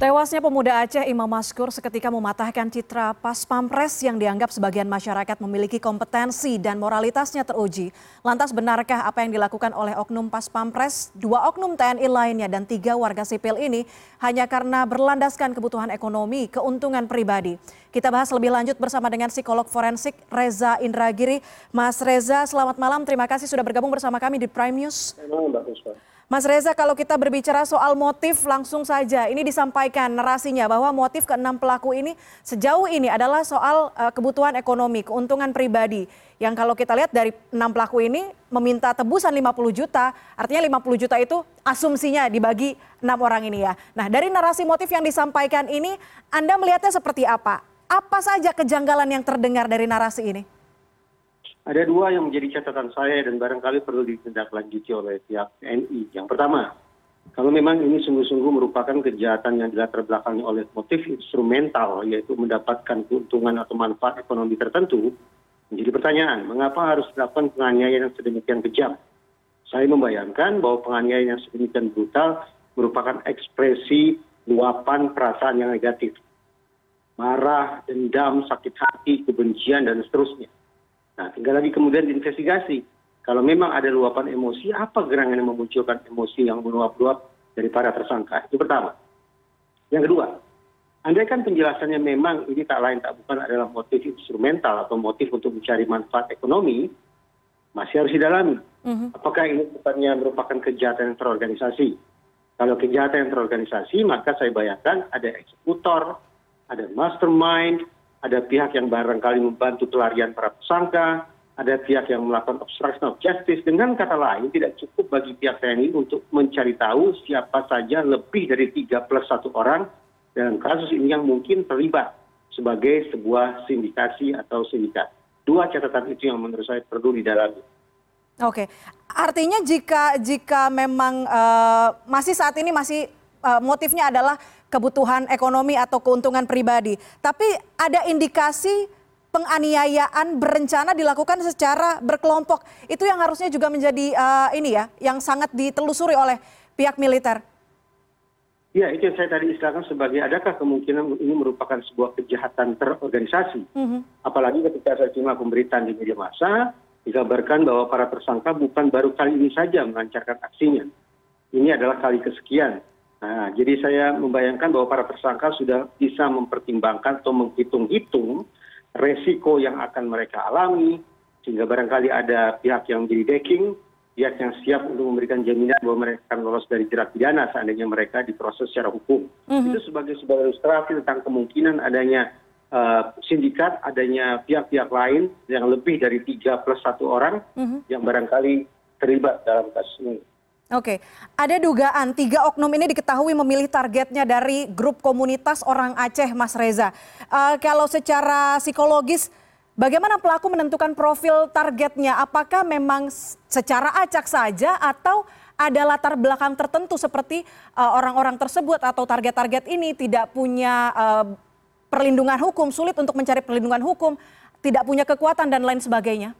Tewasnya pemuda Aceh Imam Maskur seketika mematahkan citra pas pampres yang dianggap sebagian masyarakat memiliki kompetensi dan moralitasnya teruji. Lantas benarkah apa yang dilakukan oleh oknum pas pampres, dua oknum TNI lainnya dan tiga warga sipil ini hanya karena berlandaskan kebutuhan ekonomi, keuntungan pribadi? Kita bahas lebih lanjut bersama dengan psikolog forensik Reza Indragiri. Mas Reza, selamat malam. Terima kasih sudah bergabung bersama kami di Prime News. Selamat malam, Mas Reza, kalau kita berbicara soal motif, langsung saja ini disampaikan narasinya bahwa motif keenam pelaku ini sejauh ini adalah soal uh, kebutuhan ekonomi, keuntungan pribadi. Yang kalau kita lihat dari enam pelaku ini meminta tebusan 50 juta, artinya 50 juta itu asumsinya dibagi enam orang ini ya. Nah, dari narasi motif yang disampaikan ini, Anda melihatnya seperti apa? Apa saja kejanggalan yang terdengar dari narasi ini? Ada dua yang menjadi catatan saya dan barangkali perlu ditindaklanjuti oleh pihak tni yang pertama kalau memang ini sungguh-sungguh merupakan kejahatan yang dilatar belakangi oleh motif instrumental yaitu mendapatkan keuntungan atau manfaat ekonomi tertentu menjadi pertanyaan mengapa harus dilakukan penganiayaan yang sedemikian kejam? Saya membayangkan bahwa penganiayaan yang sedemikian brutal merupakan ekspresi luapan perasaan yang negatif marah dendam sakit hati kebencian dan seterusnya nah tinggal lagi kemudian diinvestigasi. Kalau memang ada luapan emosi apa gerangan yang memunculkan emosi yang meluap-luap dari para tersangka? Itu pertama. Yang kedua andai kan penjelasannya memang ini tak lain tak bukan adalah motif instrumental atau motif untuk mencari manfaat ekonomi masih harus didalami. Mhm. apakah ini bukannya merupakan kejahatan yang terorganisasi? Kalau kejahatan yang terorganisasi maka saya bayangkan ada eksekutor ada mastermind ada pihak yang barangkali membantu pelarian para tersangka ada pihak yang melakukan obstruction of justice. Dengan kata lain tidak cukup bagi pihak tni untuk mencari tahu siapa saja lebih dari tiga plus satu orang dalam kasus ini yang mungkin terlibat sebagai sebuah sindikasi atau sindikat. Dua catatan itu yang menurut saya perlu didalami. Oke. Artinya jika jika memang uh, masih saat ini masih uh, motifnya adalah kebutuhan ekonomi atau keuntungan pribadi tapi ada indikasi penganiayaan berencana dilakukan secara berkelompok itu yang harusnya juga menjadi uh, ini ya yang sangat ditelusuri oleh pihak militer Ya, itu yang saya tadi istilahkan sebagai adakah kemungkinan ini merupakan sebuah kejahatan terorganisasi. Mm -hmm. Apalagi ketika saya cuma pemberitaan di media massa, dikabarkan bahwa para tersangka bukan baru kali ini saja melancarkan aksinya. Ini adalah kali kesekian nah jadi saya membayangkan bahwa para tersangka sudah bisa mempertimbangkan atau menghitung hitung resiko yang akan mereka alami sehingga barangkali ada pihak yang menjadi backing pihak yang siap untuk memberikan jaminan bahwa mereka akan lolos dari jerat pidana seandainya mereka diproses secara hukum mm-hmm. itu sebagai sebuah ilustrasi tentang kemungkinan adanya uh, sindikat adanya pihak-pihak lain yang lebih dari tiga plus satu orang mm-hmm. yang barangkali terlibat dalam kasus ini oke ada dugaan tiga oknum ini diketahui memilih targetnya dari grup komunitas orang aceh mas reza. Uh, kalau secara psikologis bagaimana pelaku menentukan profil targetnya? Apakah memang secara acak saja atau ada latar belakang tertentu seperti uh, orang-orang tersebut atau target-target ini tidak punya uh, perlindungan hukum sulit untuk mencari perlindungan hukum tidak punya kekuatan dan lain sebagainya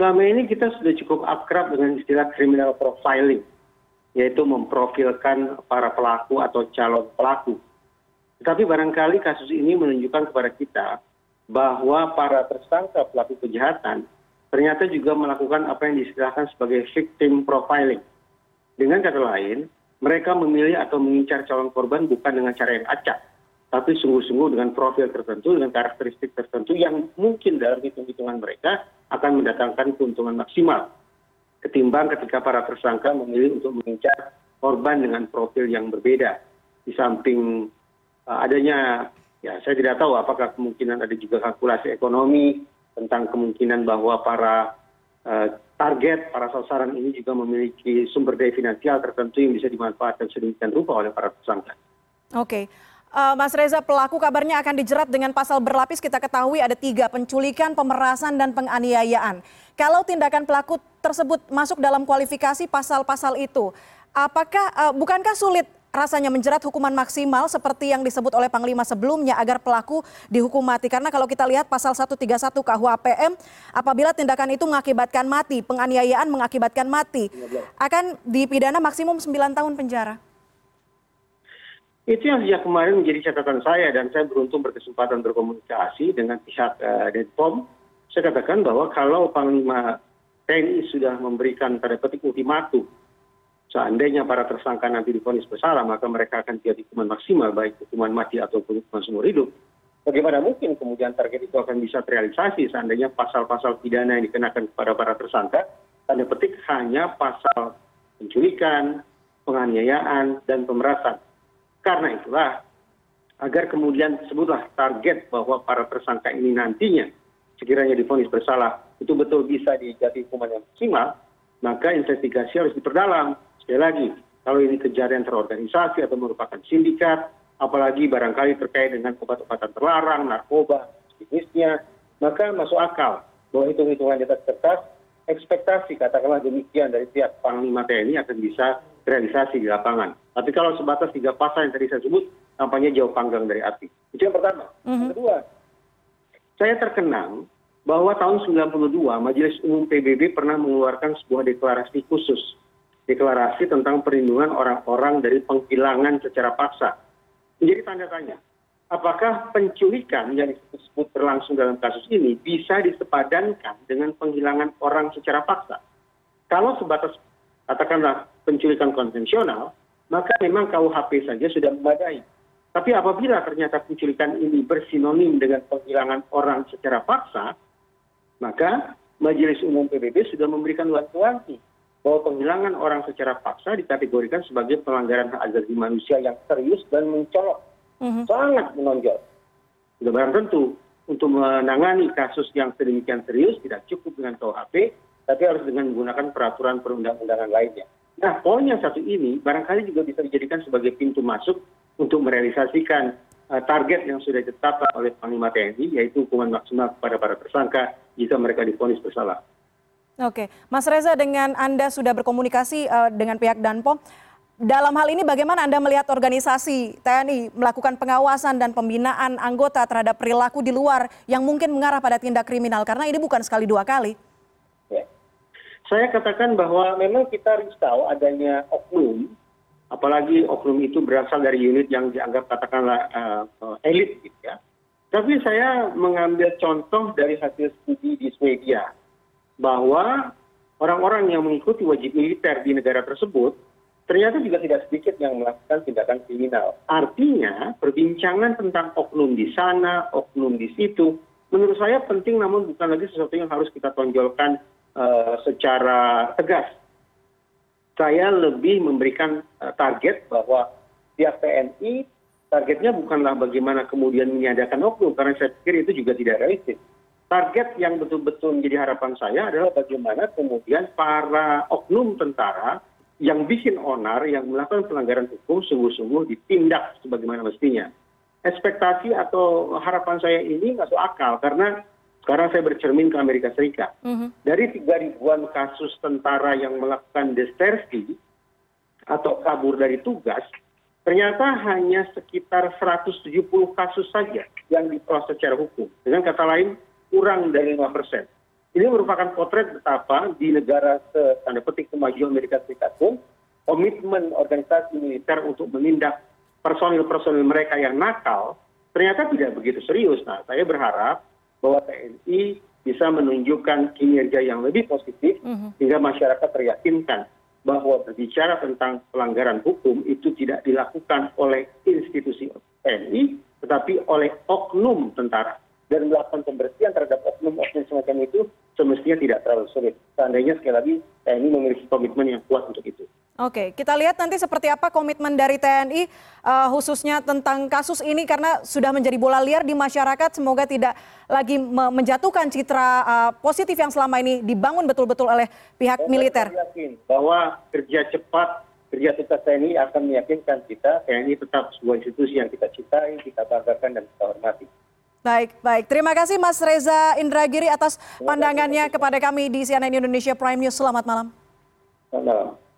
selama ini kita sudah cukup akrab dengan istilah criminal profiling yaitu memprofilkan para pelaku atau calon pelaku. Tetapi barangkali kasus ini menunjukkan kepada kita bahwa para tersangka pelaku kejahatan ternyata juga melakukan apa yang distilahkan sebagai victim profiling. Dengan kata lain mereka memilih atau mengincar calon korban bukan dengan cara yang acak tapi sungguh-sungguh dengan profil tertentu dengan karakteristik tertentu yang mungkin dalam hitung-hitungan mereka akan mendatangkan keuntungan maksimal ketimbang ketika para tersangka memilih untuk mengincar korban dengan profil yang berbeda di samping uh, adanya ya saya tidak tahu apakah kemungkinan ada juga kalkulasi ekonomi tentang kemungkinan bahwa para uh, target para sasaran ini juga memiliki sumber daya finansial tertentu yang bisa dimanfaatkan sedemikian rupa oleh para tersangka. Oke. Eh, mas reza pelaku kabarnya akan dijerat dengan pasal berlapis. Kita ketahui ada tiga penculikan pemerasan dan penganiayaan. Kalau tindakan pelaku tersebut masuk dalam kualifikasi pasal pasal itu apakah uh, bukankah sulit rasanya menjerat hukuman maksimal seperti yang disebut oleh Panglima sebelumnya agar pelaku dihukum mati. Karena kalau kita lihat pasal 131 KUHPM, apabila tindakan itu mengakibatkan mati, penganiayaan mengakibatkan mati, akan dipidana maksimum 9 tahun penjara itu yang sejak kemarin menjadi catatan saya dan saya beruntung berkesempatan berkomunikasi dengan pihak uh, Denpom. Saya katakan bahwa kalau Panglima TNI sudah memberikan pada petik ultimatum seandainya para tersangka nanti difonis bersalah maka mereka akan jadi hukuman maksimal baik hukuman mati ataupun hukuman seumur hidup. Bagaimana mungkin kemudian target itu akan bisa terrealisasi seandainya pasal-pasal pidana yang dikenakan kepada para tersangka tanda petik hanya pasal penculikan, penganiayaan, dan pemerasan. Karena itulah, agar kemudian sebutlah target bahwa para tersangka ini nantinya sekiranya difonis bersalah itu betul bisa dijatuhi hukuman yang maksimal, maka investigasi harus diperdalam. Sekali lagi, kalau ini kejadian terorganisasi atau merupakan sindikat, apalagi barangkali terkait dengan obat-obatan terlarang, narkoba, jenisnya, maka masuk akal bahwa hitung-hitungan di atas kertas ekspektasi katakanlah demikian dari pihak Panglima TNI akan bisa realisasi di lapangan. Tapi kalau sebatas tiga pasal yang tadi saya sebut, tampaknya jauh panggang dari api. Itu yang pertama. Mm-hmm. Yang kedua, saya terkenang bahwa tahun 92 Majelis Umum PBB pernah mengeluarkan sebuah deklarasi khusus. Deklarasi tentang perlindungan orang-orang dari penghilangan secara paksa. Menjadi tanda tanya, apakah penculikan yang disebut berlangsung dalam kasus ini bisa disepadankan dengan penghilangan orang secara paksa? Kalau sebatas katakanlah penculikan konvensional, maka memang KUHP saja sudah memadai. Tapi apabila ternyata penculikan ini bersinonim dengan penghilangan orang secara paksa, maka Majelis Umum PBB sudah memberikan wanti-wanti bahwa penghilangan orang secara paksa dikategorikan sebagai pelanggaran hak asasi manusia yang serius dan mencolok Mhm. sangat menonjol. Sudah barang tentu untuk menangani kasus yang sedemikian serius tidak cukup dengan KUHP, tapi harus dengan menggunakan peraturan perundang-undangan lainnya. Nah, poin yang satu ini barangkali juga bisa dijadikan sebagai pintu masuk untuk merealisasikan uh, target yang sudah ditetapkan oleh Panglima TNI, yaitu hukuman maksimal kepada para tersangka jika mereka difonis bersalah. Oke, Mas Reza, dengan Anda sudah berkomunikasi uh, dengan pihak Danpom, dalam hal ini bagaimana anda melihat organisasi tni melakukan pengawasan dan pembinaan anggota terhadap perilaku di luar yang mungkin mengarah pada tindak kriminal karena ini bukan sekali dua kali. Saya katakan bahwa memang kita tahu adanya oknum apalagi oknum itu berasal dari unit yang dianggap katakanlah uh, elit gitu ya tapi saya mengambil contoh dari hasil studi di Swedia bahwa orang-orang yang mengikuti wajib militer di negara tersebut ternyata juga tidak sedikit yang melakukan tindakan kriminal. Artinya, perbincangan tentang oknum di sana, oknum di situ, menurut saya penting namun bukan lagi sesuatu yang harus kita tonjolkan secara tegas. Saya lebih memberikan uh, target bahwa pihak TNI targetnya bukanlah bagaimana kemudian meniadakan oknum, karena saya pikir itu juga tidak realistis. Target yang betul-betul menjadi harapan saya adalah bagaimana kemudian para oknum tentara yang bikin onar yang melakukan pelanggaran hukum sungguh-sungguh ditindak sebagaimana mestinya. Ekspektasi atau harapan saya ini masuk akal karena sekarang saya bercermin ke Amerika Serikat. -hmm. Dari tiga ribuan kasus tentara yang melakukan desersi atau kabur dari tugas, ternyata hanya sekitar 170 kasus saja yang diproses secara hukum. Dengan kata lain, kurang dari 5 persen ini merupakan potret betapa di negara tanda petik kemajuan Amerika Serikat pun komitmen organisasi militer untuk menindak personil personil mereka yang nakal ternyata tidak begitu serius. Nah, saya berharap bahwa TNI bisa menunjukkan kinerja yang lebih positif mhm. sehingga masyarakat teryakinkan bahwa berbicara tentang pelanggaran hukum itu tidak dilakukan oleh institusi TNI tetapi oleh oknum tentara dan melakukan pembersihan terhadap oknum-oknum semacam itu semestinya tidak terlalu sulit. Seandainya sekali lagi TNI memiliki komitmen yang kuat untuk itu. Oke, kita lihat nanti seperti apa komitmen dari TNI uh, khususnya tentang kasus ini karena sudah menjadi bola liar di masyarakat. Semoga tidak lagi menjatuhkan citra uh, positif yang selama ini dibangun betul-betul oleh pihak Saya militer. Saya yakin bahwa kerja cepat, kerja tuntas TNI akan meyakinkan kita TNI tetap sebuah institusi yang kita cintai, kita banggakan dan kita hormati. Baik, baik. Terima kasih Mas Reza Indragiri atas pandangannya kepada kami di CNN Indonesia Prime News. Selamat malam. Selamat malam.